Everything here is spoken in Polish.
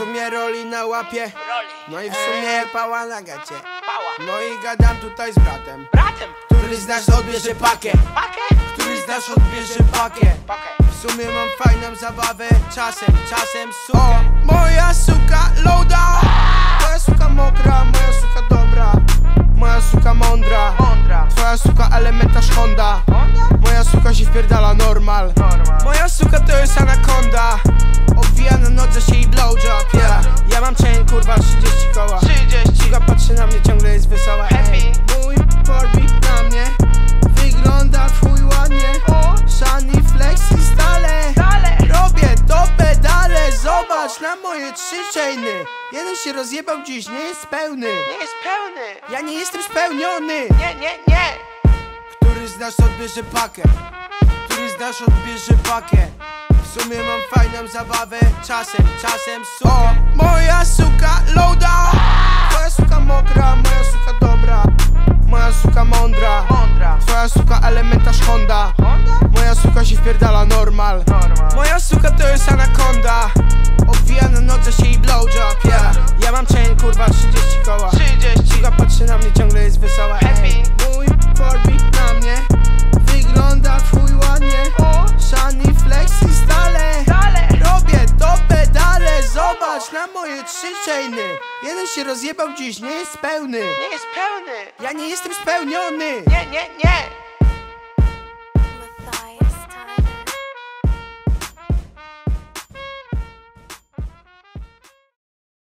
łapie Roli. No i w sumie pała na gacie Pała. No i gadam tutaj z bratem Bratem. Który z nas odbierze pakę. Który z nas odbierze pakę. W sumie mam fajną zabawę Czasem, czasem sukę o, Moja suka loada Moja suka mokra, moja suka dobra Moja suka mądra. Twoja suka elementarz Honda? Moja suka się wpierdala normal Normal. Moja suka to jest anakonda Jeden się rozjebał dziś, nie jest pełny Nie jest pełny. Ja nie jestem spełniony Nie, nie, nie. Który z nas odbierze pakę? Który z nas odbierze pakę? W sumie mam fajną zabawę Czasem, czasem sukę o, Moja suka loada Twoja suka mokra, moja suka dobra Moja suka mądra Mądra. Twoja suka elementarz Honda Honda? Moja suka się wpierdala normal Normal. Moja suka to jest anakonda Obwija na nodze się i blowjob yeah. Ja mam chain kurwa 30 koła 30. Suka patrzy na mnie ciągle jest wesoła Happy. Mój Barbie na mnie Wygląda w chuj ładnie O. Shani flexi stale Dalej. Robię to pedale Zobacz na moje trzy chainy Jeden się rozjebał dziś, nie jest pełny Nie jest pełny. Ja nie jestem spełniony Nie, nie, nie.